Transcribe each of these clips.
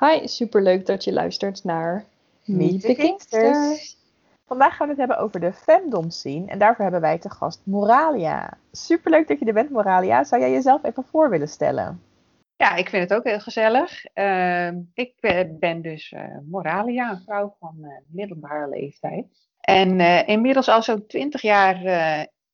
Hi, superleuk dat je luistert naar Meet the Kingsters. Vandaag gaan we het hebben over de femdom scene en daarvoor hebben wij te gast Moralia. Superleuk dat je er bent Moralia. Zou jij jezelf even voor willen stellen? Ja, ik vind het ook heel gezellig. Ehm, ik eh, ben dus uh, Moralia, een vrouw van uh, middelbare leeftijd. En inmiddels al zo'n 20 jaar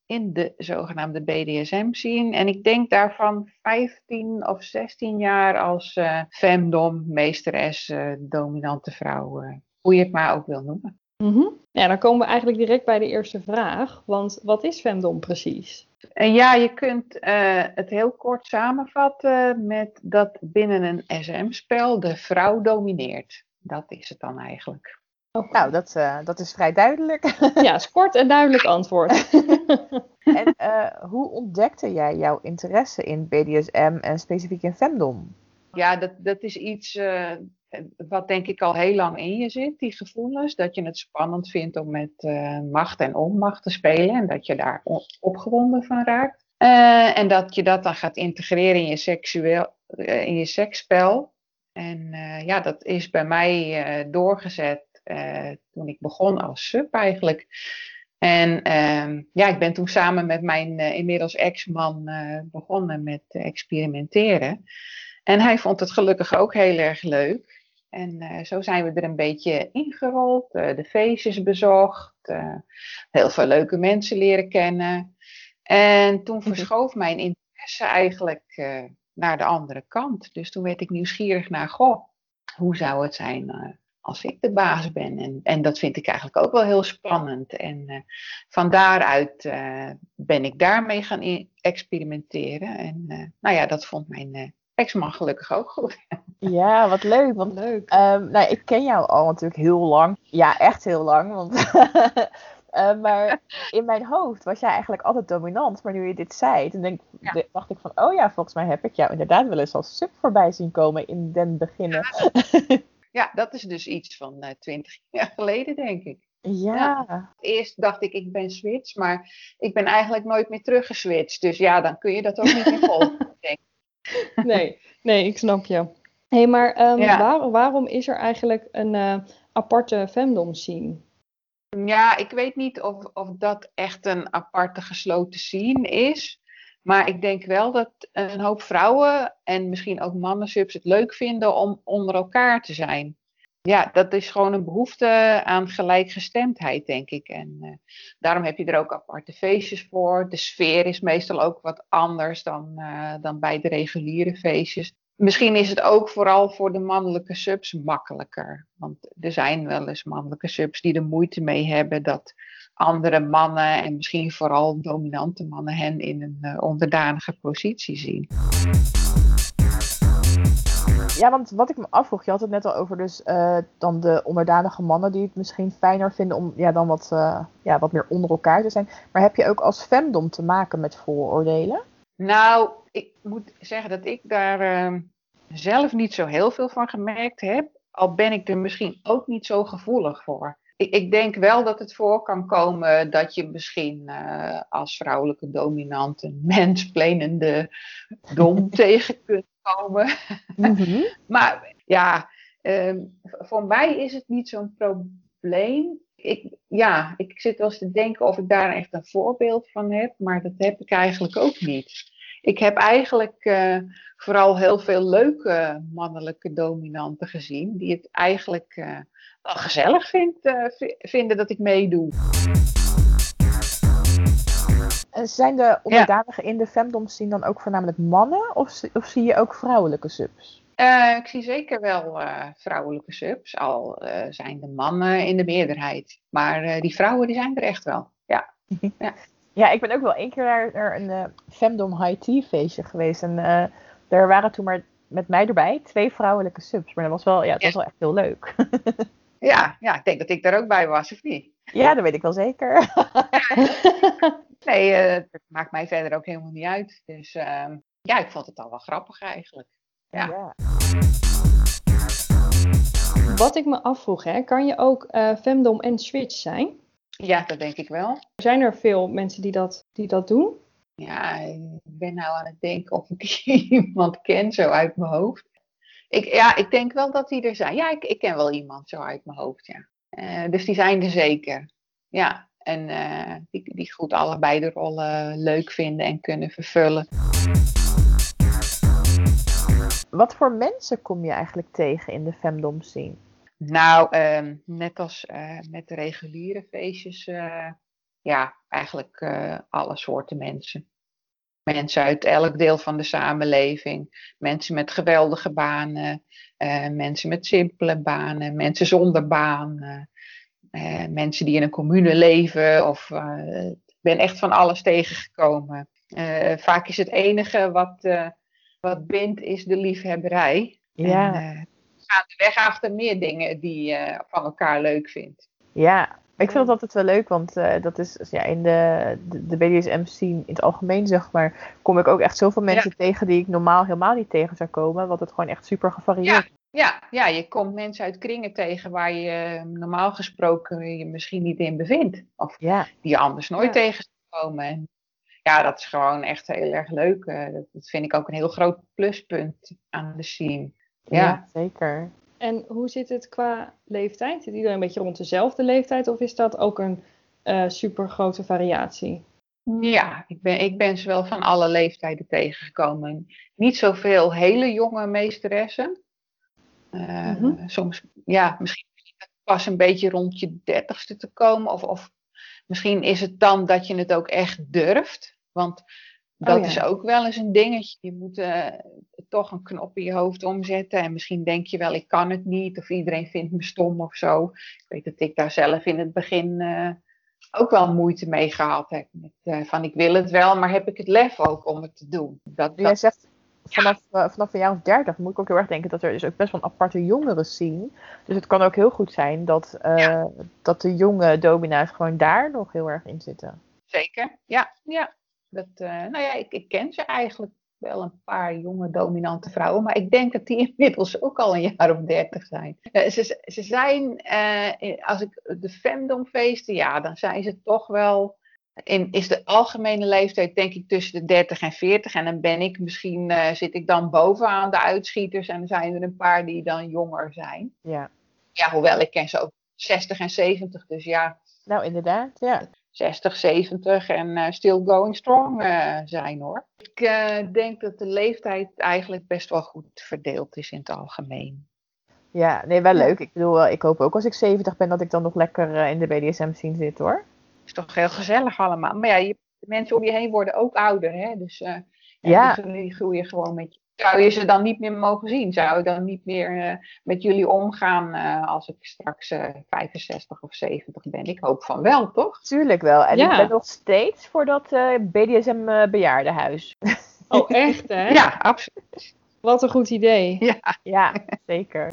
in de zogenaamde BDSM scene. En ik denk daarvan 15 of 16 jaar als femdom, meesteres, dominante vrouw, hoe je het maar ook wil noemen. Mm Ja, dan komen we eigenlijk direct bij de eerste vraag. Want wat is femdom precies? En ja, je kunt uh, het heel kort samenvatten met dat binnen een SM-spel de vrouw domineert. Dat is het dan eigenlijk. Oh. Nou, dat, uh, dat is vrij duidelijk. Ja, is kort en duidelijk antwoord. en uh, hoe ontdekte jij jouw interesse in BDSM en specifiek in femdom? Ja, dat, dat is iets wat denk ik al heel lang in je zit, die gevoelens. Dat je het spannend vindt om met uh, macht en onmacht te spelen en dat je daar opgewonden van raakt. Uh, en dat je dat dan gaat integreren in je, seksueel, uh, in je seksspel. En ja, dat is bij mij doorgezet toen ik begon als sub eigenlijk. En ehm, ja, ik ben toen samen met mijn inmiddels ex-man begonnen met experimenteren. En hij vond het gelukkig ook heel erg leuk. En zo zijn we er een beetje ingerold, de feestjes bezocht, heel veel leuke mensen leren kennen. En toen mhm. verschoof mijn interesse eigenlijk naar de andere kant. Dus toen werd ik nieuwsgierig naar, goh, hoe zou het zijn als ik de baas ben? En, en dat vind ik eigenlijk ook wel heel spannend. En van daaruit ben ik daarmee gaan experimenteren. En nou ja, dat vond mijn ex-man gelukkig ook goed. Ja, wat leuk. Want leuk. Um, nou, ik ken jou al natuurlijk heel lang. Ja, echt heel lang. Want uh, maar in mijn hoofd was jij eigenlijk altijd dominant. Maar nu je dit zei, toen denk, ja. dacht ik van... Oh ja, volgens mij heb ik jou inderdaad wel eens als sub voorbij zien komen in den beginnen. Ja, ja dat is dus iets van uh, twintig jaar geleden, denk ik. Ja. ja. Eerst dacht ik, ik ben switch, maar ik ben eigenlijk nooit meer teruggeswitcht. Dus ja, dan kun je dat ook niet meer volgen, denk ik. Nee, nee, ik snap je. Hé, hey, maar um, waar, waarom is er eigenlijk een uh, aparte femdom scene? Ja, ik weet niet of, of dat echt een aparte gesloten scene is. Maar ik denk wel dat een hoop vrouwen en misschien ook mannen subs het leuk vinden om onder elkaar te zijn. Ja, dat is gewoon een behoefte aan gelijkgestemdheid, denk ik. En uh, daarom heb je er ook aparte feestjes voor. De sfeer is meestal ook wat anders dan, uh, dan bij de reguliere feestjes. Misschien is het ook vooral voor de mannelijke subs makkelijker. Want er zijn wel eens mannelijke subs die er moeite mee hebben dat andere mannen en misschien vooral dominante mannen hen in een uh, onderdanige positie zien. Ja, want wat ik me afvroeg, je had het net al over dus uh, dan de onderdanige mannen die het misschien fijner vinden om ja, dan wat, uh, ja, wat meer onder elkaar te zijn. Maar heb je ook als femdom te maken met vooroordelen? Nou, ik moet zeggen dat ik daar uh, zelf niet zo heel veel van gemerkt heb. Al ben ik er misschien ook niet zo gevoelig voor. Ik, ik denk wel dat het voor kan komen dat je misschien uh, als vrouwelijke dominant een mensplenende dom tegen kunt komen. Mm-hmm. maar ja, um, voor mij is het niet zo'n probleem. Ik, ja, ik zit wel eens te denken of ik daar echt een voorbeeld van heb, maar dat heb ik eigenlijk ook niet. Ik heb eigenlijk uh, vooral heel veel leuke mannelijke dominanten gezien, die het eigenlijk uh, wel gezellig vindt, uh, vinden dat ik meedoe. Zijn de onderdanigen ja. in de femdom zien dan ook voornamelijk mannen of, of zie je ook vrouwelijke subs? Uh, ik zie zeker wel uh, vrouwelijke subs, al uh, zijn de mannen in de meerderheid. Maar die vrouwen die zijn er echt wel, ja. ja. ja. ik ben ook wel één keer naar, naar een femdom high tea feestje geweest. En daar waren toen maar met mij erbij twee vrouwelijke subs. Maar dat was wel, ja, het was wel echt heel leuk. ja, ja, ik denk dat ik daar ook bij was, of niet? Ja, dat weet ik wel zeker. nee, het maakt mij verder ook helemaal niet uit. Dus uh, ja, ik vond het al wel grappig eigenlijk. Ja. ja. Wat ik me afvroeg, hè, kan je ook uh, femdom en switch zijn? Ja, dat denk ik wel. Zijn er veel mensen die dat, die dat doen? Ja, ik ben nou aan het denken of ik iemand ken zo uit mijn hoofd. Ik, ja, ik denk wel dat die er zijn. Ja, ik, ik ken wel iemand zo uit mijn hoofd, ja. Uh, dus die zijn er zeker. Ja, en uh, die, die goed allebei de rollen leuk vinden en kunnen vervullen. Wat voor mensen kom je eigenlijk tegen in de femdom scene? Nou, uh, net als uh, met de reguliere feestjes, uh, ja, eigenlijk alle soorten mensen. Mensen uit elk deel van de samenleving, mensen met geweldige banen, mensen met simpele banen, mensen zonder baan, mensen die in een commune leven. Of ik ben echt van alles tegengekomen. vaak is het enige wat wat bindt is de liefhebberij. Ja. En, uh, gaan de weg achter meer dingen die je van elkaar leuk vindt. Ja, ik vind dat altijd wel leuk, want uh, dat is ja, in de, de, BDSM-scene in het algemeen, zeg maar, kom ik ook echt zoveel mensen ja. tegen die ik normaal helemaal niet tegen zou komen, want het gewoon echt super gevarieerd is. Ja, ja, je komt mensen uit kringen tegen waar je normaal gesproken je misschien niet in bevindt. Of die je anders nooit tegen zou komen. Ja, dat is gewoon echt heel erg leuk. Uh, dat, dat, vind ik ook een heel groot pluspunt aan de scene. Ja, ja zeker. En hoe zit het qua leeftijd? Zit iedereen een beetje rond dezelfde leeftijd of is dat ook een uh, super grote variatie? Ja, ik ben, ik ben ze wel van alle leeftijden tegengekomen. Niet zoveel hele jonge meesteressen. Uh, mm -hmm. Soms, ja, misschien pas een beetje rond je dertigste te komen. Of, of misschien is het dan dat je het ook echt durft. Want dat oh, ja. is ook wel eens een dingetje. Je moet uh, toch een knop in je hoofd omzetten. En misschien denk je wel, ik kan het niet. Of iedereen vindt me stom of zo. Ik weet dat ik daar zelf in het begin uh, ook wel moeite mee gehad heb. Met, uh, van ik wil het wel, maar heb ik het lef ook om het te doen. Dat, Jij dat... zegt vanaf, ja. vanaf een jaar of dertig moet ik ook heel erg denken dat er is ook best wel een aparte jongeren zien. Dus het kan ook heel goed zijn dat, ja. dat de jonge domina's gewoon daar nog heel erg in zitten. Zeker, ja. ja. Dat, uh, nou ja, ik, ik, ken ze eigenlijk wel een paar jonge dominante vrouwen, maar ik denk dat die inmiddels ook al een jaar of dertig zijn. Uh, ze, ze zijn, uh, als ik de femdomfeesten, ja, dan zijn ze toch wel, in, is de algemene leeftijd denk ik tussen de 30 en 40 en dan ben ik misschien, zit ik dan bovenaan de uitschieters en dan zijn er een paar die dan jonger zijn. Ja. Ja, hoewel ik ken ze ook 60 en 70, dus ja. Nou, inderdaad, ja. 60, 70 en uh, still going strong uh, zijn hoor. Ik uh, denk dat de leeftijd eigenlijk best wel goed verdeeld is in het algemeen. Ja, nee, wel leuk. Ik bedoel, ik hoop ook als ik 70 ben dat ik dan nog lekker in de BDSM scene zit hoor. Is toch heel gezellig allemaal. Maar ja, je, de mensen om je heen worden ook ouder hè. Dus ja, ja. Die, die groeien gewoon met je zou je ze dan niet meer mogen zien? Zou ik dan niet meer uh, met jullie omgaan uh, als ik straks uh, 65 of 70 ben? Ik hoop van wel, toch? Tuurlijk wel. En ja. ik ben nog steeds voor dat BDSM bejaardenhuis. Oh, echt hè? ja, absoluut. Wat een goed idee. Ja, ja zeker.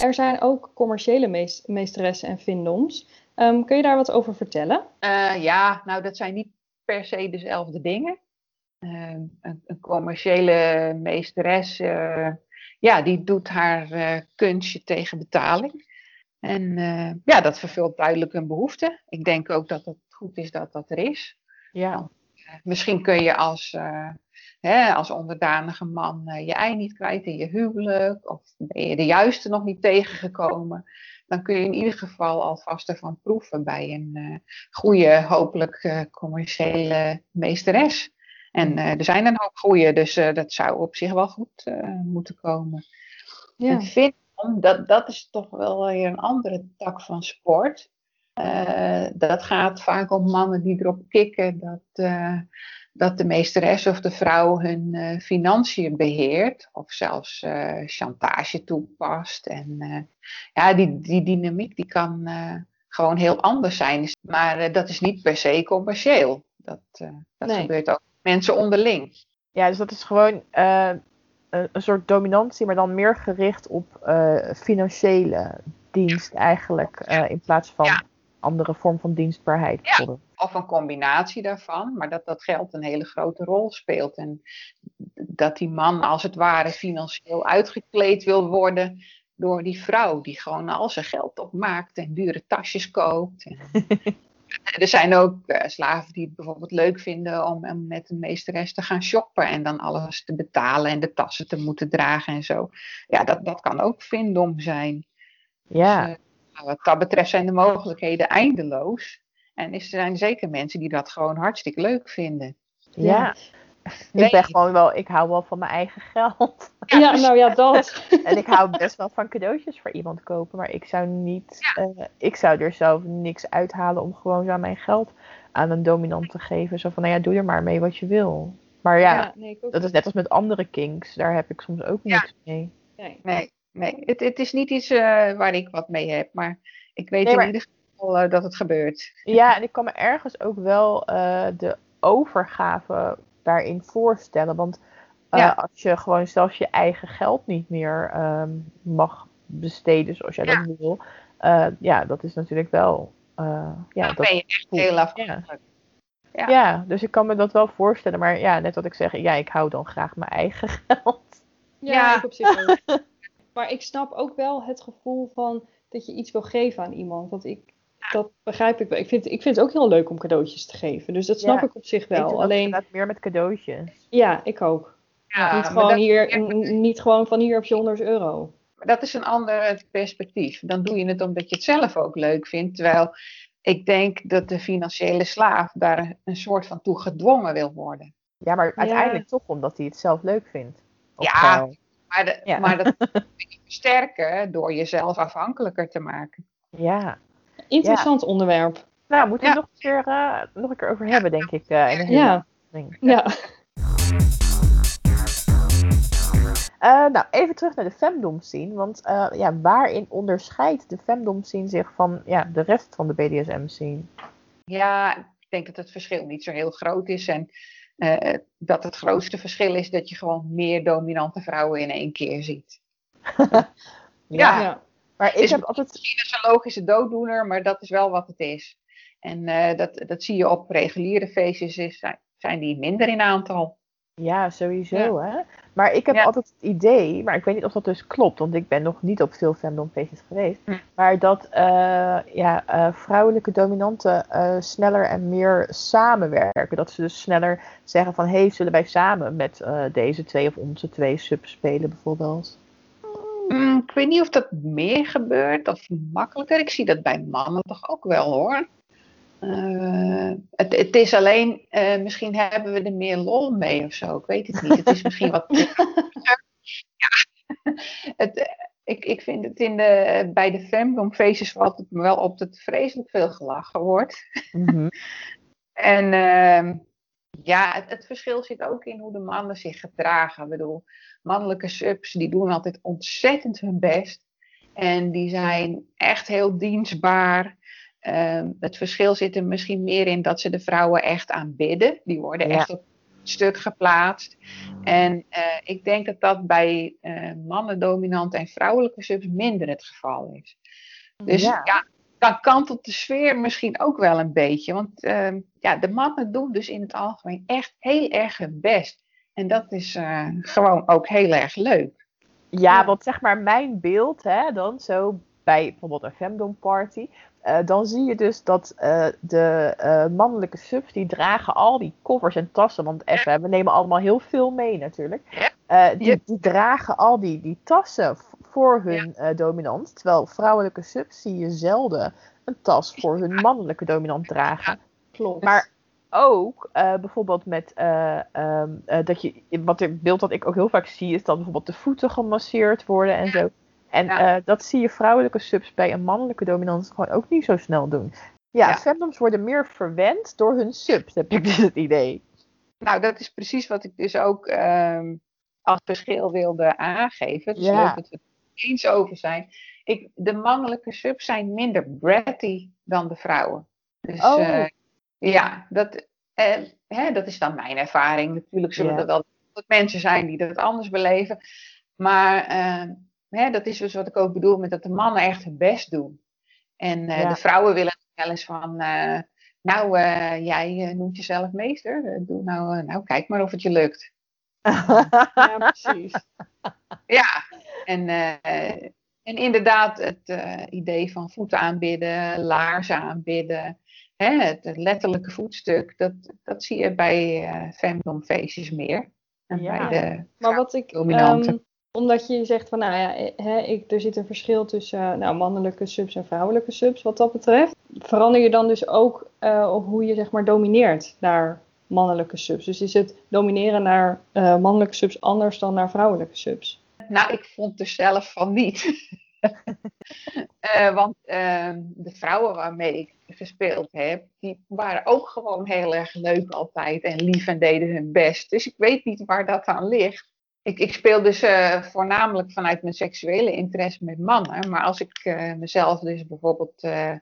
Er zijn ook commerciële meest meesteressen en findoms. Um, kun je daar wat over vertellen? ja, nou dat zijn niet per se dezelfde dingen. Uh, een, een, commerciële meesteres, uh, ja, die doet haar uh, kunstje tegen betaling. En uh, ja, dat vervult duidelijk een behoefte. Ik denk ook dat het goed is dat dat er is. Ja. Want, misschien kun je als, hè, als onderdanige man je ei niet kwijt in je huwelijk, of ben je de juiste nog niet tegengekomen. Dan kun je in ieder geval alvast ervan proeven bij een goede, hopelijk commerciële meesteres. En uh, er zijn een hoop goeie, dus uh, dat zou op zich wel goed uh, moeten komen. Ja. En dat, dat is toch wel weer een andere tak van sport. dat gaat vaak om mannen die erop kicken dat, dat de meesteres of de vrouw hun financiën beheert. Of zelfs chantage toepast. En ja, die, die dynamiek die kan gewoon heel anders zijn. Maar dat is niet per se commercieel. Dat, dat nee. gebeurt ook mensen onderling. Ja, dus dat is gewoon uh, een, een, soort dominantie, maar dan meer gericht op uh, financiële dienst eigenlijk. Uh, in plaats van ja. andere vorm van dienstbaarheid. Ja. Of een combinatie daarvan, maar dat dat geld een hele grote rol speelt. En dat die man als het ware financieel uitgekleed wil worden door die vrouw die gewoon al zijn geld opmaakt en dure tasjes koopt. En er zijn ook uh, slaven die het bijvoorbeeld leuk vinden om, om, met een meesteres te gaan shoppen en dan alles te betalen en de tassen te moeten dragen en zo. Ja, dat, dat kan ook vindom zijn. Ja. Dus, uh, wat dat betreft zijn de mogelijkheden eindeloos. En er zijn zeker mensen die dat gewoon hartstikke leuk vinden. Ja. Ik ben gewoon wel, ik hou wel van mijn eigen geld. Ja, nou ja, dat. en ik hou best wel van cadeautjes voor iemand kopen, maar ik zou niet, uh, ik zou er zelf niks uithalen om gewoon zo mijn geld aan een dominant te geven. Zo van, nou ja, doe er maar mee wat je wil. Maar ja, ja nee, dat is net als met andere kinks, daar heb ik soms ook niks mee. Nee, nee, nee. Het, het is niet iets uh, waar ik wat mee heb, maar ik weet nee, in ieder geval uh, dat het gebeurt. Ja, en ik kan me ergens ook wel de overgave daarin voorstellen. Want uh, ja. als je gewoon zelfs je eigen geld niet meer um, mag besteden zoals jij ja. dat wil, uh, ja, dat is natuurlijk wel. Uh, ja, Dan dat ben je echt goed. heel afhankelijk. Ja. ja. dus ik kan me dat wel voorstellen. Maar ja, net wat ik zeg, ja, ik hou dan graag mijn eigen geld. Ja, ja. ik op zich ook. maar ik snap ook wel het gevoel van dat je iets wil geven aan iemand. Want ik, dat begrijp ik wel. Ik vind, ik vind het ook heel leuk om cadeautjes te geven. Dus dat snap ja, ik op zich wel. Ik Alleen meer met cadeautjes. Ja, ik ook. Ja, niet, gewoon hier, niet gewoon van hier heb je 100 euro. Maar dat is een ander perspectief. Dan doe je het omdat je het zelf ook leuk vindt. Terwijl ik denk dat de financiële slaaf daar een soort van toe gedwongen wil worden. Ja, maar uiteindelijk toch omdat hij het zelf leuk vindt. Ja, maar, de, ja. maar dat kun je versterken door jezelf afhankelijker te maken. Ja, Interessant ja. onderwerp. Nou, moeten we ja. nog, een keer, uh, nog een keer over hebben, denk ik. Uh, in een ja. ja. Uh, nou, even terug naar de femdom scene. Want ja, waarin onderscheidt de femdom scene zich van ja, de rest van de BDSM scene? Ja, ik denk dat het verschil niet zo heel groot is. En dat het grootste verschil is dat je gewoon meer dominante vrouwen in één keer ziet. ja. ja. Maar ik is heb altijd... Een logische dooddoener, maar dat is wel wat het is. En uh, dat, dat zie je op reguliere feestjes, is, zijn die minder in aantal. Ja, sowieso ja. hè. Maar ik heb ja. altijd het idee, maar ik weet niet of dat dus klopt, want ik ben nog niet op veel fandomfeestjes geweest. Hm. Maar dat uh, ja, uh, vrouwelijke dominanten sneller en meer samenwerken. Dat ze dus sneller zeggen van, hé, hey, zullen wij samen met deze twee of onze twee subs spelen bijvoorbeeld. Mm, ik weet niet of dat meer gebeurt of makkelijker. Ik zie dat bij mannen toch ook wel hoor. Uh, het, het, is alleen, uh, misschien hebben we er meer lol mee of zo. Ik weet het niet. Het is misschien wat. ja. het, ik, ik vind het in de, bij de femdomfeestjes valt het me wel op dat vreselijk veel gelachen wordt. Mm -hmm. en uh, ja, het, het, verschil zit ook in hoe de mannen zich gedragen. Ik bedoel, mannelijke subs die doen altijd ontzettend hun best. En die zijn echt heel dienstbaar. Um, het verschil zit er misschien meer in dat ze de vrouwen echt aanbidden. Die worden ja. echt op het stuk geplaatst. En uh, ik denk dat dat bij uh, mannen dominante en vrouwelijke subs minder het geval is. Dus ja, ja dan kantelt de sfeer misschien ook wel een beetje. Want uh, ja, de mannen doen dus in het algemeen echt heel erg hun best. En dat is uh, gewoon ook heel erg leuk. Ja, want zeg maar mijn beeld, hè, dan zo bij bijvoorbeeld een femdom party. Uh, dan zie je dus dat uh, de mannelijke subs, die dragen al die koffers en tassen. Want even, we nemen allemaal heel veel mee natuurlijk. Die, die, dragen al die, die tassen voor hun ja. dominant. Terwijl vrouwelijke subs zie je zelden een tas voor hun mannelijke dominant dragen. Klopt. Maar ook uh, bijvoorbeeld met uh, um, uh, dat je, wat het beeld dat ik ook heel vaak zie, is dat bijvoorbeeld de voeten gemasseerd worden en zo. En ja. dat zie je vrouwelijke subs bij een mannelijke dominant gewoon ook niet zo snel doen. Ja, ja. worden meer verwend door hun subs, heb ik dus het idee. Nou, dat is precies wat ik dus ook um, als verschil wilde aangeven. Dus ja. leuk dat we het eens over zijn. Ik, de mannelijke subs zijn minder bratty dan de vrouwen. Dus, oh. ja, dat, eh, hè, dat is dan mijn ervaring. Natuurlijk zullen er wel mensen zijn die dat anders beleven. Maar eh, hè, dat is dus wat ik ook bedoel met dat de mannen echt hun best doen. En eh, Ja. de vrouwen willen wel eens van, eh, nou, eh, jij eh, noemt jezelf meester. Eh, doe nou, eh, nou, kijk maar of het je lukt. Ja, precies. Ja, en, eh, en inderdaad het eh, idee van voeten aanbidden, laarzen aanbidden, hè, het letterlijke voetstuk, dat, dat zie je bij eh femdomfeestjes meer. En Ja. bij de Maar wat ik, dominante. ehm, omdat je zegt van, nou ja, hè, ik, er zit een verschil tussen nou, mannelijke subs en vrouwelijke subs wat dat betreft. Verander je dan dus ook hoe je zeg maar domineert naar mannelijke subs? Dus is het domineren naar mannelijke subs anders dan naar vrouwelijke subs? Nou, ik vond er zelf van niet. Eh, want ehm, de vrouwen waarmee ik gespeeld heb, die waren ook gewoon heel erg leuk altijd en lief en deden hun best. Dus ik weet niet waar dat aan ligt. Ik, ik speel dus voornamelijk vanuit mijn seksuele interesse met mannen. Maar als ik eh, mezelf dus bijvoorbeeld eh,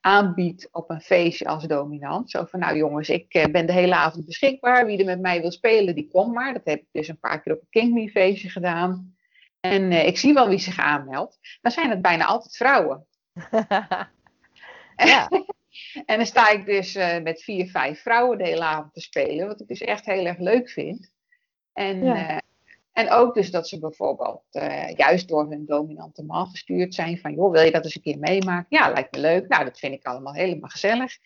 aanbied op een feestje als dominant. Zo van, nou jongens, ik ben de hele avond beschikbaar. Wie er met mij wil spelen, die komt maar. Dat heb ik dus een paar keer op een King Me feestje gedaan. En eh, ik zie wel wie zich aanmeldt. Dan zijn het bijna altijd vrouwen. ja. En dan sta ik dus eh, met vier, vijf vrouwen de hele avond te spelen. Wat ik dus echt heel erg leuk vind. En, Ja. eh, en ook dus dat ze bijvoorbeeld juist door hun dominante man gestuurd zijn. Van joh, wil je dat eens een keer meemaken? Ja, lijkt me leuk. Nou, dat vind ik allemaal helemaal gezellig.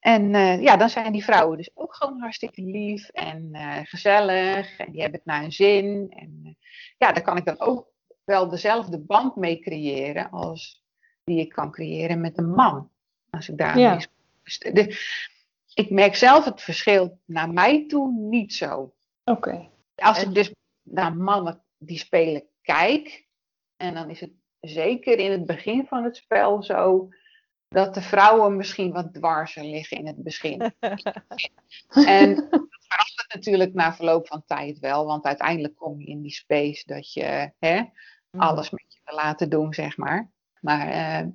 En eh, ja, dan zijn die vrouwen dus ook gewoon hartstikke lief en eh, gezellig. En die hebben het naar hun zin. En eh, ja, daar kan ik dan ook wel dezelfde band mee creëren als die ik kan creëren met een man. Als ik daarmee Ja. De- ik merk zelf het verschil naar mij toe niet zo. Oké. Als ik dus naar mannen die spelen kijk, en dan is het zeker in het begin van het spel zo dat de vrouwen misschien wat dwarser liggen in het begin. en dat verandert natuurlijk na verloop van tijd wel, want uiteindelijk kom je in die space dat je hè, alles met je wil laten doen, zeg maar. Maar eh,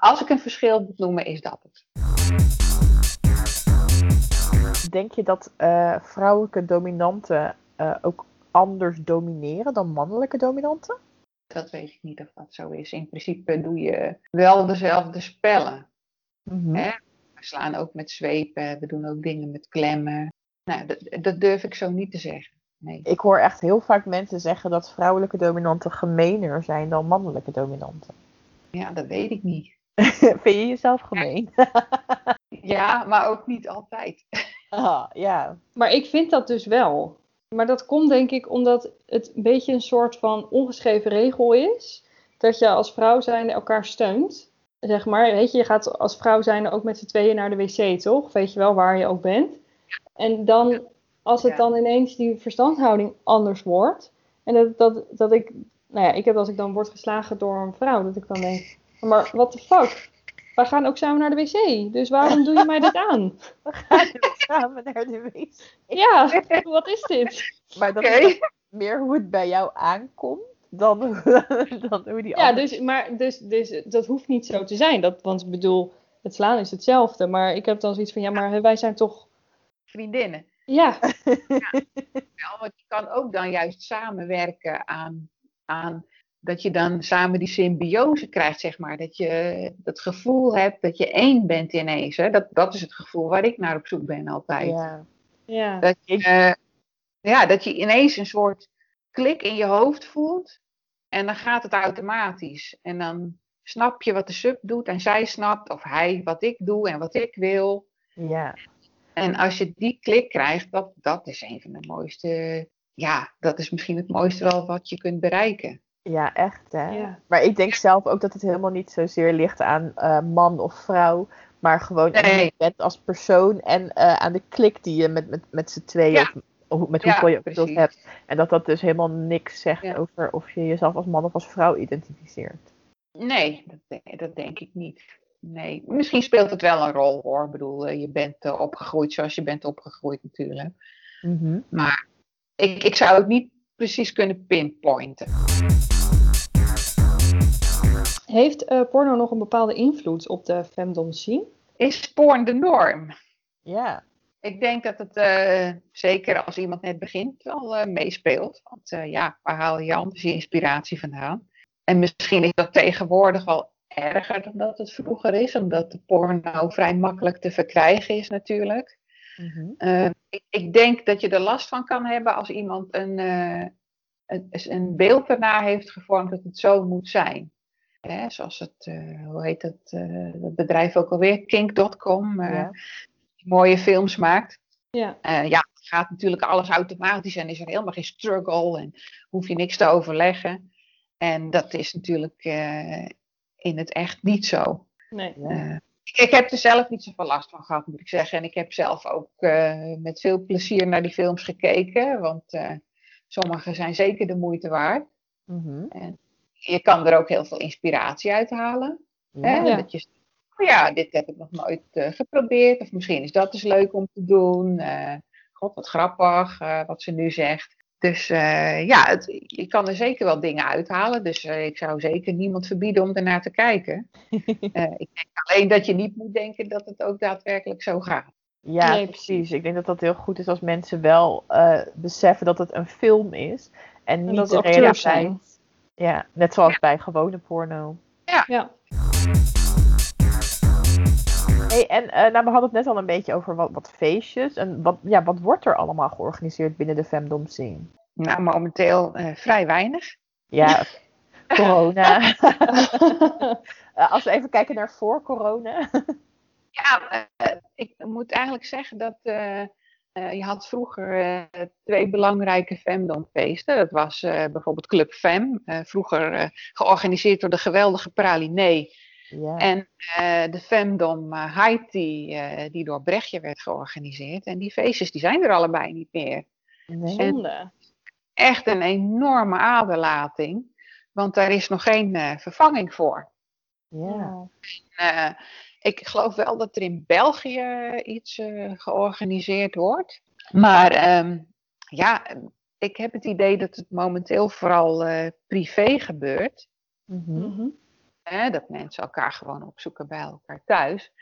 als ik een verschil moet noemen, is dat het. Denk je dat eh, vrouwelijke dominanten eh, ook anders domineren dan mannelijke dominanten? Dat weet ik niet of dat zo is. In principe doe je wel dezelfde spellen. Mhm. Hè? We slaan ook met zwepen, we doen ook dingen met klemmen. Nou, dat, dat durf ik zo niet te zeggen. Nee. Ik hoor echt heel vaak mensen zeggen dat vrouwelijke dominanten gemener zijn dan mannelijke dominanten. Ja, dat weet ik niet. Vind je jezelf gemeen? Ja, maar ook niet altijd. Ah, ja. Maar ik vind dat dus wel. Maar dat komt denk ik omdat het een beetje een soort van ongeschreven regel is. Dat je als vrouw zijnde elkaar steunt. Zeg maar, weet je, je gaat als vrouw zijnde ook met z'n tweeën naar de wc, toch? Weet je wel waar je ook bent. En dan, als het dan ineens die verstandhouding anders wordt. En dat, dat, dat ik, nou ja, ik heb als ik dan word geslagen door een vrouw, dat ik dan denk, maar what the fuck? Wij gaan ook samen naar de wc, dus waarom doe je mij dit aan? We gaan samen naar de wc. Ja, wat is dit? Maar dat Oké. is meer hoe het bij jou aankomt dan, dan hoe die Ja, dus, maar, dus, dus dat hoeft niet zo te zijn. Dat, want ik bedoel, het slaan is hetzelfde. Maar ik heb dan zoiets van, ja, maar wij zijn toch... Vriendinnen. Ja, Wel, want je kan ook dan juist samenwerken aan, aan dat je dan samen die symbiose krijgt, zeg maar. Dat je dat gevoel hebt dat je één bent ineens. Hè? Dat, dat is het gevoel waar ik naar op zoek ben altijd. Ja. ja. Dat je, eh, ja, dat je ineens een soort klik in je hoofd voelt. En dan gaat het automatisch. En dan snap je wat de sub doet en zij snapt, of hij wat ik doe en wat ik wil. ja. En als je die klik krijgt, dat, dat is een van de mooiste. Ja, dat is misschien het mooiste wel wat je kunt bereiken. Ja, echt hè. Ja. Maar ik denk zelf ook dat het helemaal niet zozeer ligt aan eh, man of vrouw. Maar gewoon aan je bent als persoon en eh, aan de klik die je met, met, met z'n tweeën Ja. of, of met Ja, hoeveel je ook hebt. En dat dat dus helemaal niks zegt over of je jezelf als man of als vrouw identificeert. Nee, dat, denk- dat denk ik niet. Nee, misschien speelt het wel een rol hoor. Ik bedoel, eh, je bent opgegroeid zoals je bent opgegroeid natuurlijk. Mhm. Maar ik, ik zou het niet precies kunnen pinpointen. Heeft eh, porno nog een bepaalde invloed op de femdom scene? Is porn de norm? Ja. Ik denk dat het uh, zeker als iemand net begint wel uh, meespeelt. Want uh, ja, waar haal je anders je inspiratie vandaan? En misschien is dat tegenwoordig wel erger dan dat het vroeger is, omdat de porno vrij makkelijk te verkrijgen is natuurlijk. Mm -hmm. ik, ik, denk dat je er last van kan hebben als iemand een, een, een beeld ernaar heeft gevormd dat het zo moet zijn. Hè, zoals het, hoe heet het, het bedrijf ook alweer, kink.com. Ja mooie films maakt. Ja. Ja, het gaat natuurlijk alles automatisch en is er helemaal geen struggle en hoef je niks te overleggen. En dat is natuurlijk in het echt niet zo. Nee. Ik heb er zelf niet zoveel last van gehad, moet ik zeggen. En ik heb zelf ook met veel plezier naar die films gekeken, want sommige zijn zeker de moeite waard. Mm -hmm. En je kan er ook heel veel inspiratie uit halen. Ja. Hè? Dat je oh ja, dit heb ik nog nooit uh, geprobeerd. Of misschien is dat dus leuk om te doen. Uh, God, wat grappig uh, wat ze nu zegt. Dus ja, het, je kan er zeker wel dingen uithalen. Dus ik zou zeker niemand verbieden om ernaar te kijken. ik denk alleen dat je niet moet denken dat het ook daadwerkelijk zo gaat. Ja, nee, precies. Ik denk dat dat heel goed is als mensen wel beseffen dat het een film is. En niet de realiteit. Ja, net zoals bij gewone porno. Ja. ja. Hey, en uh, nou, we hadden het net al een beetje over wat, wat feestjes. En wat, ja, wat wordt er allemaal georganiseerd binnen de femdom scene? Nou, momenteel uh, vrij weinig. Ja, corona. uh, als we even kijken naar voor corona. ja, ik moet eigenlijk zeggen dat je had vroeger twee belangrijke femdomfeesten. Dat was bijvoorbeeld Club Fem, vroeger georganiseerd door de geweldige Pralinee. Ja. En uh, de femdom uh, Haiti, uh, die door Brechtje werd georganiseerd. En die feestjes die zijn er allebei niet meer. Zonde. Echt een enorme aderlating. Want daar is nog geen vervanging voor. Ja. En, ik geloof wel dat er in België iets georganiseerd wordt. Maar um, ja, ik heb het idee dat het momenteel vooral privé gebeurt. Mm -hmm. Hè, dat mensen elkaar gewoon opzoeken bij elkaar thuis.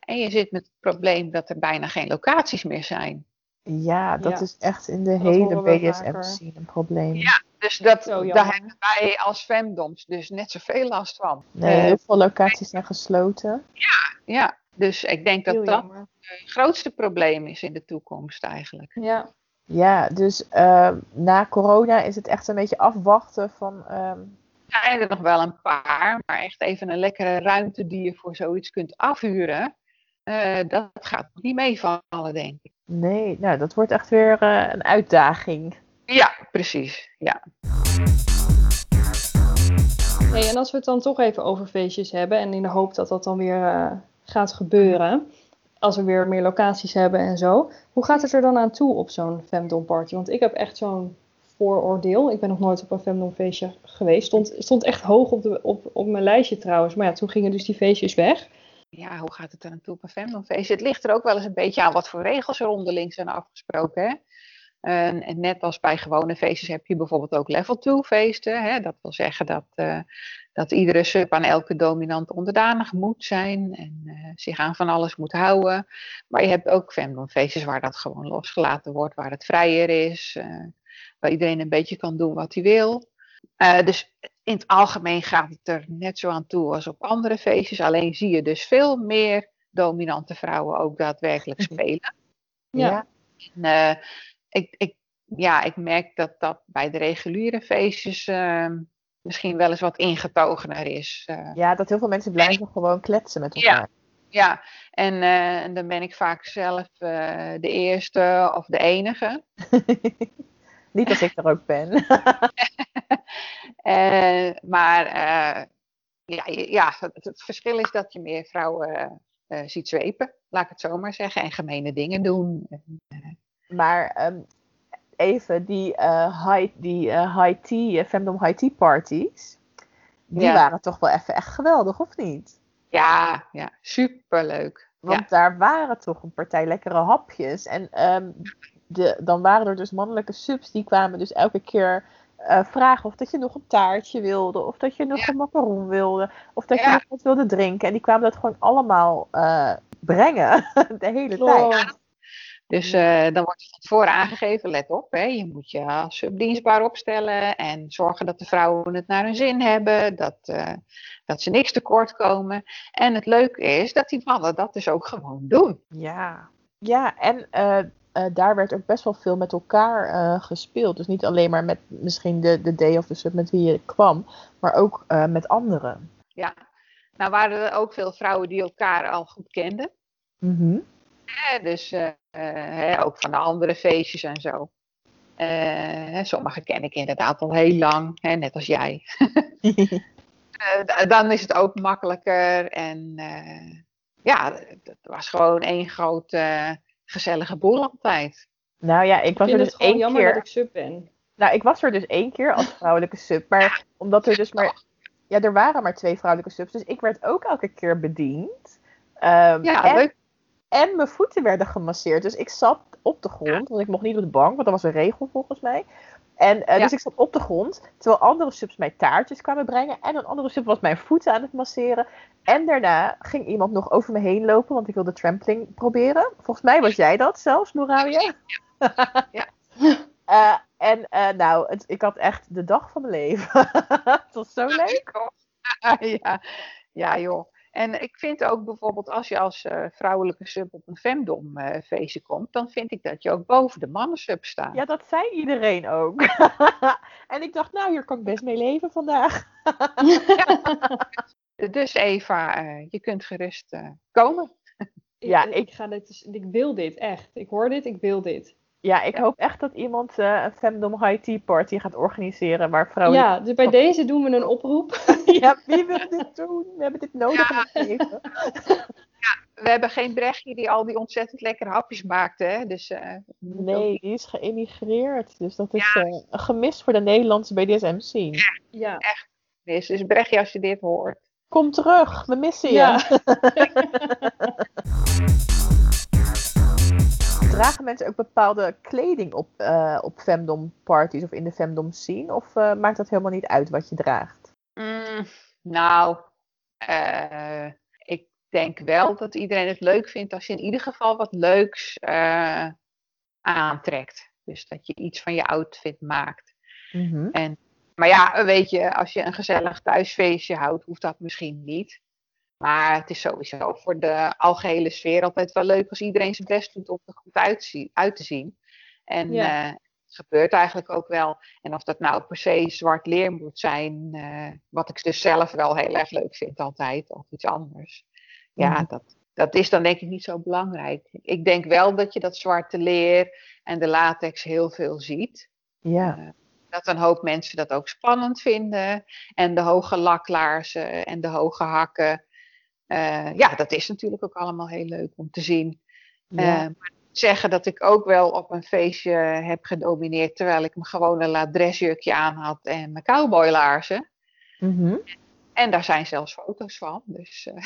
En je zit met het probleem dat er bijna geen locaties meer zijn. Ja, dat is echt in de hele BDSM-scene een probleem. Ja, dus dat, daar hebben wij als femdoms dus net zoveel last van. Nee, uh, heel veel locaties zijn gesloten. Ja, ja. dus ik denk dat dat het grootste probleem is in de toekomst eigenlijk. Ja, ja dus uh, na corona is het echt een beetje afwachten van... Uh, zijn er nog wel een paar, maar echt even een lekkere ruimte die je voor zoiets kunt afhuren, uh, dat gaat niet meevallen, denk ik. Nee, nou, dat wordt echt weer uh, een uitdaging. Ja, precies. Ja. Hey, en als we het dan toch even over feestjes hebben en in de hoop dat dat dan weer uh, gaat gebeuren, als we weer meer locaties hebben en zo, hoe gaat het er dan aan toe op zo'n femdom party? Want ik heb echt zo'n vooroordeel. Ik ben nog nooit op een femdom feestje geweest. Stond, stond echt hoog op, de, op, op mijn lijstje trouwens. Maar ja, toen gingen dus die feestjes weg. Ja, hoe gaat het er aan toe op een femdom feestje? Het ligt er ook wel eens een beetje aan wat voor regels er onderling zijn afgesproken. Hè? En, en, net als bij gewone feestjes heb je bijvoorbeeld ook level 2 feesten. Hè? Dat wil zeggen dat, uh, dat iedere sub aan elke dominant onderdanig moet zijn en uh, zich aan van alles moet houden. Maar je hebt ook femdom feestjes waar dat gewoon losgelaten wordt, waar het vrijer is. Uh, waar iedereen een beetje kan doen wat hij wil. Dus in het algemeen gaat het er net zo aan toe als op andere feestjes. Alleen zie je dus veel meer dominante vrouwen ook daadwerkelijk spelen. Ja. En, ik, ik, ja, ik merk dat dat bij de reguliere feestjes uh, misschien wel eens wat ingetogener is. Uh, ja, dat heel veel mensen blijven gewoon kletsen met elkaar. Ja, ja. En, en dan ben ik vaak zelf de eerste of de enige. Niet als ik er ook ben. maar ja, ja het, verschil is dat je meer vrouwen ziet zwepen, laat ik het zo maar zeggen, en gemene dingen doen. Maar um, even, die, high, die high tea, femdom high tea parties, die ja. waren toch wel even echt geweldig, of niet? Ja, ja superleuk. Want ja. daar waren toch een partij lekkere hapjes. En um, de, dan waren er dus mannelijke subs die kwamen dus elke keer uh, vragen of dat je nog een taartje wilde, of dat je nog ja. een macaron wilde, of dat je nog wat wilde drinken. En die kwamen dat gewoon allemaal brengen de hele tijd. Dus uh, dan wordt het tevoren aangegeven, let op, hè, je moet je als subdienstbaar opstellen en zorgen dat de vrouwen het naar hun zin hebben, dat, uh, dat ze niks tekort komen. En het leuke is dat die mannen dat dus ook gewoon doen. Ja, ja en uh, daar werd ook best wel veel met elkaar gespeeld. Dus niet alleen maar met misschien de, de day of the sub met wie je kwam, maar ook met anderen. Ja, nou waren er ook veel vrouwen die elkaar al goed kenden. Mm dus uh, ook van de andere feestjes en zo. Uh, sommige ken ik inderdaad al heel lang, hè, net als jij. uh, dan is het ook makkelijker. En ja, het was gewoon één grote gezellige boel altijd. Nou ja, ik was ik er dus één jammer keer. dat ik sub ben. Nou, ik was er dus één keer als vrouwelijke sub. Maar omdat er dus maar. Ja, er waren maar twee vrouwelijke subs. Dus ik werd ook elke keer bediend. Um, ja, en, leuk. En mijn voeten werden gemasseerd. Dus ik zat op de grond, want ik mocht niet op de bank, want dat was een regel volgens mij. En uh, ja. dus ik zat op de grond, terwijl andere subs mij taartjes kwamen brengen. En een andere sub was mijn voeten aan het masseren. En daarna ging iemand nog over me heen lopen, want ik wilde trampling proberen. Volgens mij was jij dat zelfs, Moravia. Ja. uh, en uh, nou, het, ik had echt de dag van mijn leven. het was zo leuk. ja. ja, joh. En ik vind ook bijvoorbeeld als je als uh, vrouwelijke sub op een femdom uh, feestje komt, dan vind ik dat je ook boven de mannensub staat. Ja, dat zei iedereen ook. en ik dacht, nou, hier kan ik best mee leven vandaag. ja. Dus Eva, uh, je kunt gerust komen. ja, ik, ik, ga dit, dus, ik wil dit echt. Ik hoor dit, ik wil dit. Ja, ik hoop echt dat iemand uh, een Femdom High Tea Party gaat organiseren waar vrouwen... Ja, dus bij deze doen we een oproep. ja, wie wil dit doen? We hebben dit nodig ja. in het leven. ja, we hebben geen Brechtje die al die ontzettend lekkere hapjes maakte, hè? Dus, uh, nee, die is geëmigreerd. Dus dat is ja. uh, een gemis voor de Nederlandse BDSM-scene. Ja, ja, echt. Dus, dus Brechtje, als je dit hoort. Kom terug, we missen je. Ja. Dragen mensen ook bepaalde kleding op, uh, op femdom parties of in de femdom scene? Of uh, maakt dat helemaal niet uit wat je draagt? Mm, nou, uh, ik denk wel dat iedereen het leuk vindt als je in ieder geval wat leuks aantrekt. Dus dat je iets van je outfit maakt. Mm-hmm. En, maar ja, weet je, als je een gezellig thuisfeestje houdt, hoeft dat misschien niet. Maar het is sowieso voor de algehele sfeer altijd wel leuk als iedereen zijn best doet om er goed uitzien, uit te zien. En ja. uh, het gebeurt eigenlijk ook wel. En of dat nou per se zwart leer moet zijn, uh, wat ik dus zelf wel heel erg leuk vind altijd, of iets anders. Ja, mm. dat, dat is dan denk ik niet zo belangrijk. Ik denk wel dat je dat zwarte leer en de latex heel veel ziet. Ja. Uh, dat een hoop mensen dat ook spannend vinden. En de hoge laklaarzen en de hoge hakken. Uh, ja, dat is natuurlijk ook allemaal heel leuk om te zien. Ja. Uh, maar zeggen dat ik ook wel op een feestje heb gedomineerd terwijl ik mijn gewone laat dressjurkje aan had en mijn cowboylaarzen. Mm-hmm. En daar zijn zelfs foto's van. Dus, uh...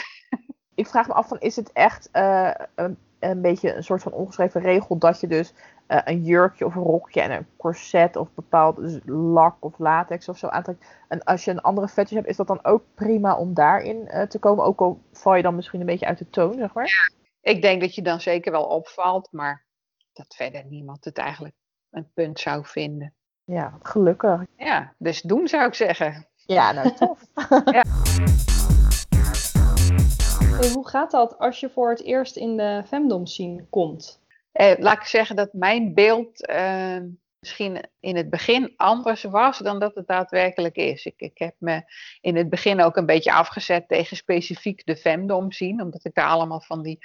Ik vraag me af van is het echt een, een beetje een soort van ongeschreven regel dat je dus een jurkje of een rokje en een corset of bepaald dus lak of latex of zo aantrekt. En als je een andere fetish hebt, is dat dan ook prima om daarin uh, te komen? Ook al val je dan misschien een beetje uit de toon, zeg maar? Ja, ik denk dat je dan zeker wel opvalt, maar dat verder niemand het eigenlijk een punt zou vinden. Ja, gelukkig. Ja, dus doen zou ik zeggen. Ja, nou tof. ja. Hey, hoe gaat dat als je voor het eerst in de femdom scene komt? Eh, laat ik zeggen dat mijn beeld uh, misschien in het begin anders was dan dat het daadwerkelijk is. Ik, ik heb me in het begin ook een beetje afgezet tegen specifiek de femdom zien, omdat ik daar allemaal van die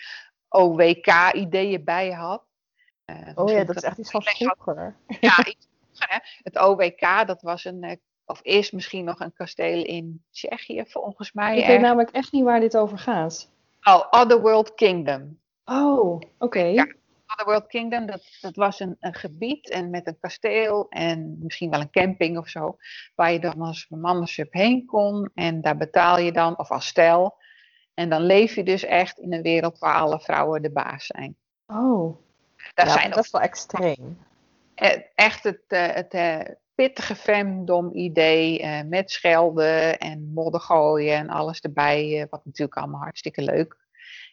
OWK-ideeën bij had. Uh, oh ja, dat is echt iets van vroeger. Ja, iets vroeger. Hè? Het OWK, dat was een, of is misschien nog een kasteel in Tsjechië volgens mij. Ik weet namelijk echt niet waar dit over gaat. Oh, Otherworld Kingdom. Oh, oké. Okay. Ja. Otherworld Kingdom, dat, dat was een, een, gebied en met een kasteel en misschien wel een camping of zo, waar je dan als mannensub heen kon en daar betaal je dan, of als stel, en dan leef je dus echt in een wereld waar alle vrouwen de baas zijn. Oh, daar ja, zijn dat is wel extreem. Echt het, het, het pittige femdom idee uh, met schelden en modder gooien en alles erbij, wat natuurlijk allemaal hartstikke leuk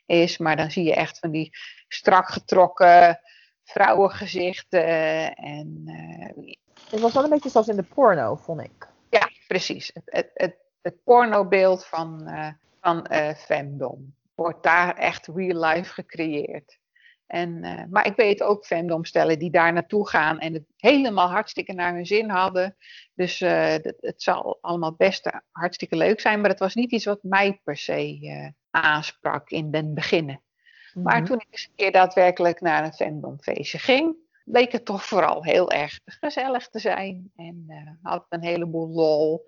is. Maar dan zie je echt van die strak getrokken vrouwengezichten. En, uh, het was wel een beetje zoals in de porno, vond ik. Ja, precies. Het, het, het, het pornobeeld van, uh, van uh, femdom wordt daar echt real life gecreëerd. En, maar ik weet ook fandomstellen die daar naartoe gaan en het helemaal hartstikke naar hun zin hadden. Dus het, het, zal allemaal best hartstikke leuk zijn, maar het was niet iets wat mij per se aansprak in den beginnen. Mm-hmm. Maar toen ik eens een keer daadwerkelijk naar een fandomfeestje ging, bleek het toch vooral heel erg gezellig te zijn. En had een heleboel lol.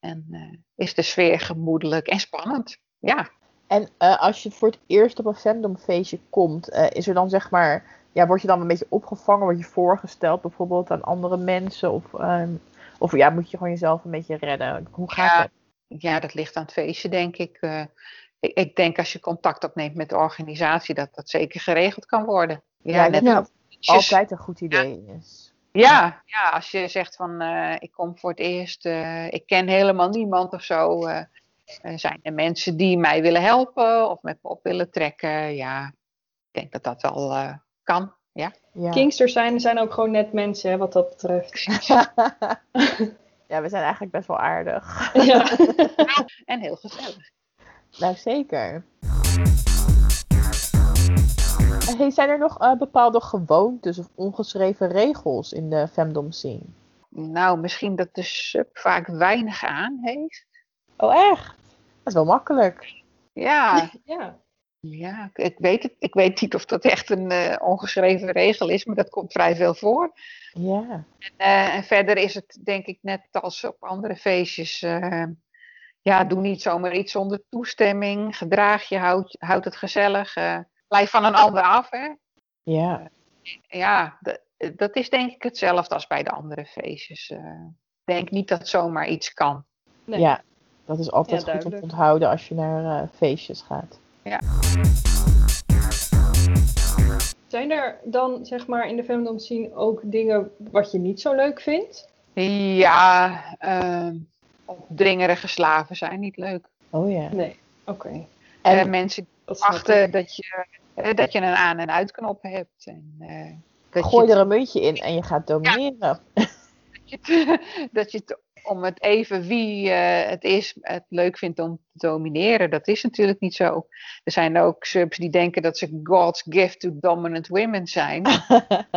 En is de sfeer gemoedelijk en spannend. Ja. En uh, als je voor het eerst op een fandomfeestje komt, uh, is er dan zeg maar, ja, word je dan een beetje opgevangen, word je voorgesteld bijvoorbeeld aan andere mensen? Of, um, of ja, moet je gewoon jezelf een beetje redden? Hoe gaat ja, dat? Ja, dat ligt aan het feestje, denk ik. Ik. Ik denk als je contact opneemt met de organisatie, dat dat zeker geregeld kan worden. Ja, ja net dat altijd een goed idee ja. is. Ja, ja, als je zegt van ik kom voor het eerst, ik ken helemaal niemand of zo. Uh, zijn er mensen die mij willen helpen of met me op willen trekken? Ja, ik denk dat dat wel uh, kan. Ja. ja. Kingsters zijn, zijn ook gewoon net mensen, hè, wat dat betreft. ja, we zijn eigenlijk best wel aardig. Ja. en heel gezellig. Nou, zeker. Hey, zijn er nog uh, bepaalde gewoontes of ongeschreven regels in de femdom scene? Nou, misschien dat de sub vaak weinig aan heeft. Oh, echt? Dat is wel makkelijk. Ja. ja. Ja, ik weet, het, ik weet niet of dat echt een uh, ongeschreven regel is, maar dat komt vrij veel voor. Ja. En, uh, en verder is het denk ik net als op andere feestjes. Uh, ja, doe niet zomaar iets zonder toestemming. Gedraag je, houd, houd het gezellig. blijf van een ander af. Hè? Ja. ja, dat is denk ik hetzelfde als bij de andere feestjes. Ik denk niet dat zomaar iets kan. Nee. Ja, dat is altijd ja, goed om te onthouden als je naar uh, feestjes gaat. Ja. Zijn er dan, zeg maar, in de femdom scene ook dingen wat je niet zo leuk vindt? Ja, uh, opdringerige slaven zijn niet leuk. Oh ja. Nee, oké. Okay. En uh, mensen wachten dat je, uh, dat je een aan- en uitknop hebt. En, dat Gooi je er een muntje in en je gaat domineren. Ja. dat je het, dat je het om het even wie uh, het is het leuk vindt om te domineren. Dat is natuurlijk niet zo. Er zijn ook subs die denken dat ze God's gift to dominant women zijn.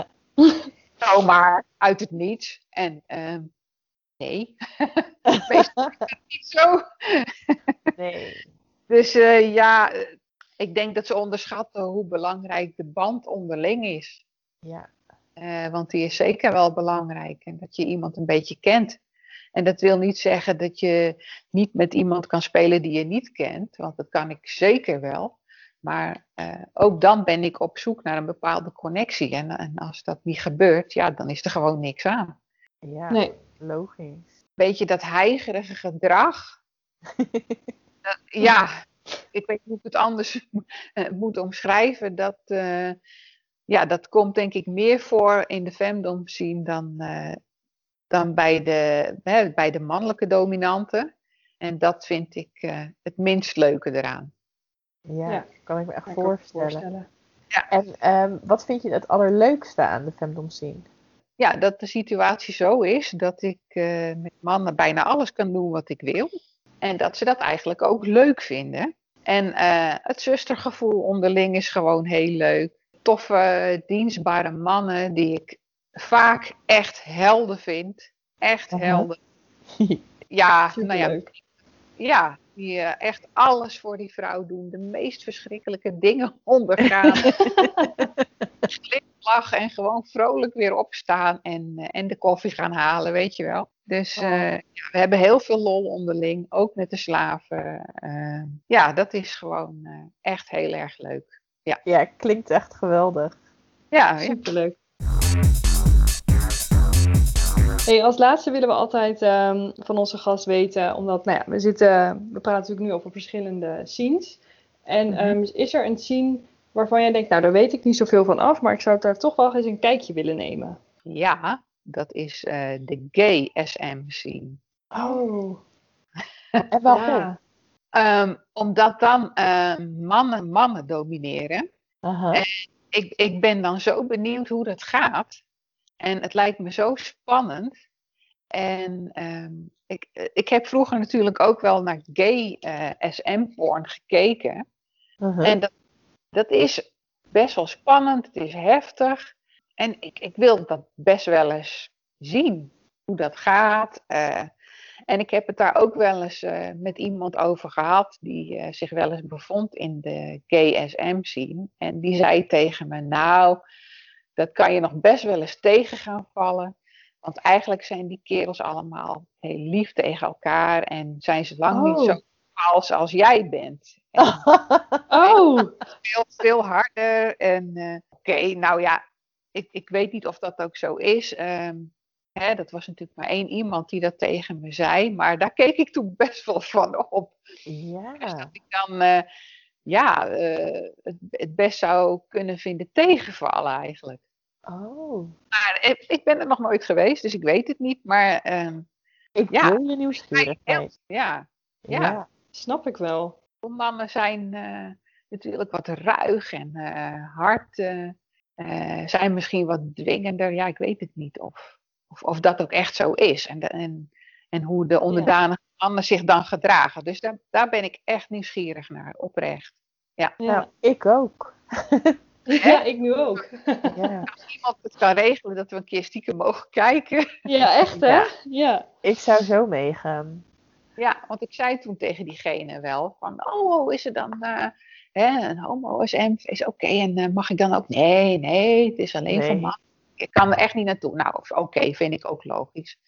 Zomaar uit het niets. En uh, nee, meestal niet zo. nee. Dus uh, ja, ik denk dat ze onderschatten hoe belangrijk de band onderling is. Ja. Uh, want die is zeker wel belangrijk. En dat je iemand een beetje kent. En dat wil niet zeggen dat je niet met iemand kan spelen die je niet kent, want dat kan ik zeker wel. Maar uh, ook dan ben ik op zoek naar een bepaalde connectie. En, en, als dat niet gebeurt, ja, dan is er gewoon niks aan. Ja, nee. logisch. Beetje dat heigerige gedrag. dat, ja, ik weet niet hoe ik het anders uh, moet omschrijven. Dat, uh, ja, dat komt denk ik meer voor in de femdom scene dan, dan bij de, hè, bij de mannelijke dominanten. En dat vind ik uh, het minst leuke eraan. Ja, ja. kan ik me echt voorstellen. voorstellen. Ja. En um, wat vind je het allerleukste aan de femdom scene? Ja, dat de situatie zo is dat ik uh, met mannen bijna alles kan doen wat ik wil. En dat ze dat eigenlijk ook leuk vinden. En uh, het zustergevoel onderling is gewoon heel leuk. Toffe, dienstbare mannen die ik vaak echt helden vind. Echt uh -huh. helden. ja, nou ja. Ja, die uh, echt alles voor die vrouw doen. De meest verschrikkelijke dingen ondergaan. Glimlach en gewoon vrolijk weer opstaan en, uh, en de koffie gaan halen, weet je wel. Dus uh, oh. ja, we hebben heel veel lol onderling, ook met de slaven. ja, dat is gewoon echt heel erg leuk. Ja, ja klinkt echt geweldig. Ja, superleuk. Hey, als laatste willen we altijd um, van onze gast weten, omdat nou ja, we, zitten, we praten natuurlijk nu over verschillende scenes. En mm-hmm. um, is er een scene waarvan jij denkt, nou daar weet ik niet zoveel van af, maar ik zou daar toch wel eens een kijkje willen nemen? Ja, dat is uh, de gay SM scene. Oh. en waarom? Ja. Um, omdat dan uh, mannen mannen domineren. Uh -huh. En ik, ik ben dan zo benieuwd hoe dat gaat. En het lijkt me zo spannend. En ehm, ik, ik heb vroeger natuurlijk ook wel naar gay eh, SM-porn gekeken. Uh-huh. En dat, dat is best wel spannend, het is heftig. En ik, ik wil dat best wel eens zien, hoe dat gaat. Uh, en ik heb het daar ook wel eens uh, met iemand over gehad, die uh, zich wel eens bevond in de GSM-scene. En die zei tegen me, nou, dat kan je nog best wel eens tegen gaan vallen. Want eigenlijk zijn die kerels allemaal heel lief tegen elkaar en zijn ze lang niet zo vals als jij bent. oh! Veel, veel harder. En uh, oké, nou ja, ik, ik weet niet of dat ook zo is. Um, Hè, dat was natuurlijk maar één iemand die dat tegen me zei, maar daar keek ik toen best wel van op. Ja. Dus dat ik dan uh, ja, uh, het, het, best zou kunnen vinden tegenvallen eigenlijk. Oh. Maar ik, ik, ben er nog nooit geweest, dus ik weet het niet. Maar uh, ik ja, wil je nieuwsgierigheid. Ja, ja. ja, snap ik wel. Mannen zijn uh, natuurlijk wat ruig en hard. zijn misschien wat dwingender. Ja, ik weet het niet. Of of, of dat ook echt zo is. En, en, en hoe de onderdanige mannen zich dan gedragen. Dus daar, daar ben ik echt nieuwsgierig naar, oprecht. Ja, ja ik ook. Ja, ik nu ook. Ja. Als iemand het kan regelen dat we een keer stiekem mogen kijken. Ja, echt hè? Ja. Ik zou zo meegaan. Ja, want ik zei toen tegen diegene wel van, oh, is er dan uh, hè, een homo SM? Is oké en uh, mag ik dan ook? Nee, nee, het is alleen voor mannen ik kan er echt niet naartoe. Nou, oké, vind ik ook logisch.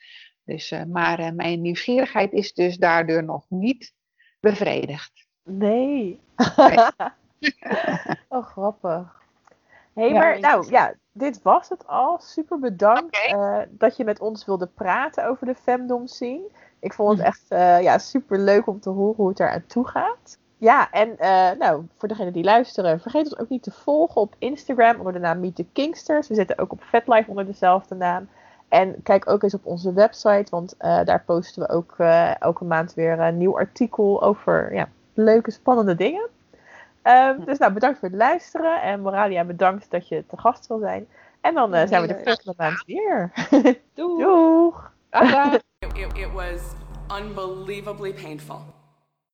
Dus, uh, maar mijn nieuwsgierigheid is dus daardoor nog niet bevredigd. Nee. oh, grappig. Hé, hey, maar nou ja, dit was het al. Super bedankt okay. dat je met ons wilde praten over de femdom scene. Ik vond het hm. echt ja, super leuk om te horen hoe het eraan toe gaat. Ja, en uh, nou, voor degenen die luisteren, vergeet ons ook niet te volgen op Instagram onder de naam Meet the Kingsters. We zitten ook op FetLife onder dezelfde naam. En kijk ook eens op onze website, want uh, daar posten we ook elke maand weer een nieuw artikel over ja, leuke, spannende dingen. Um, dus nou, bedankt voor het luisteren. En Moralia, bedankt dat je te gast wil zijn. En dan zijn we de volgende maand weer. Doeg! Doeg! It, it was unbelievably painful.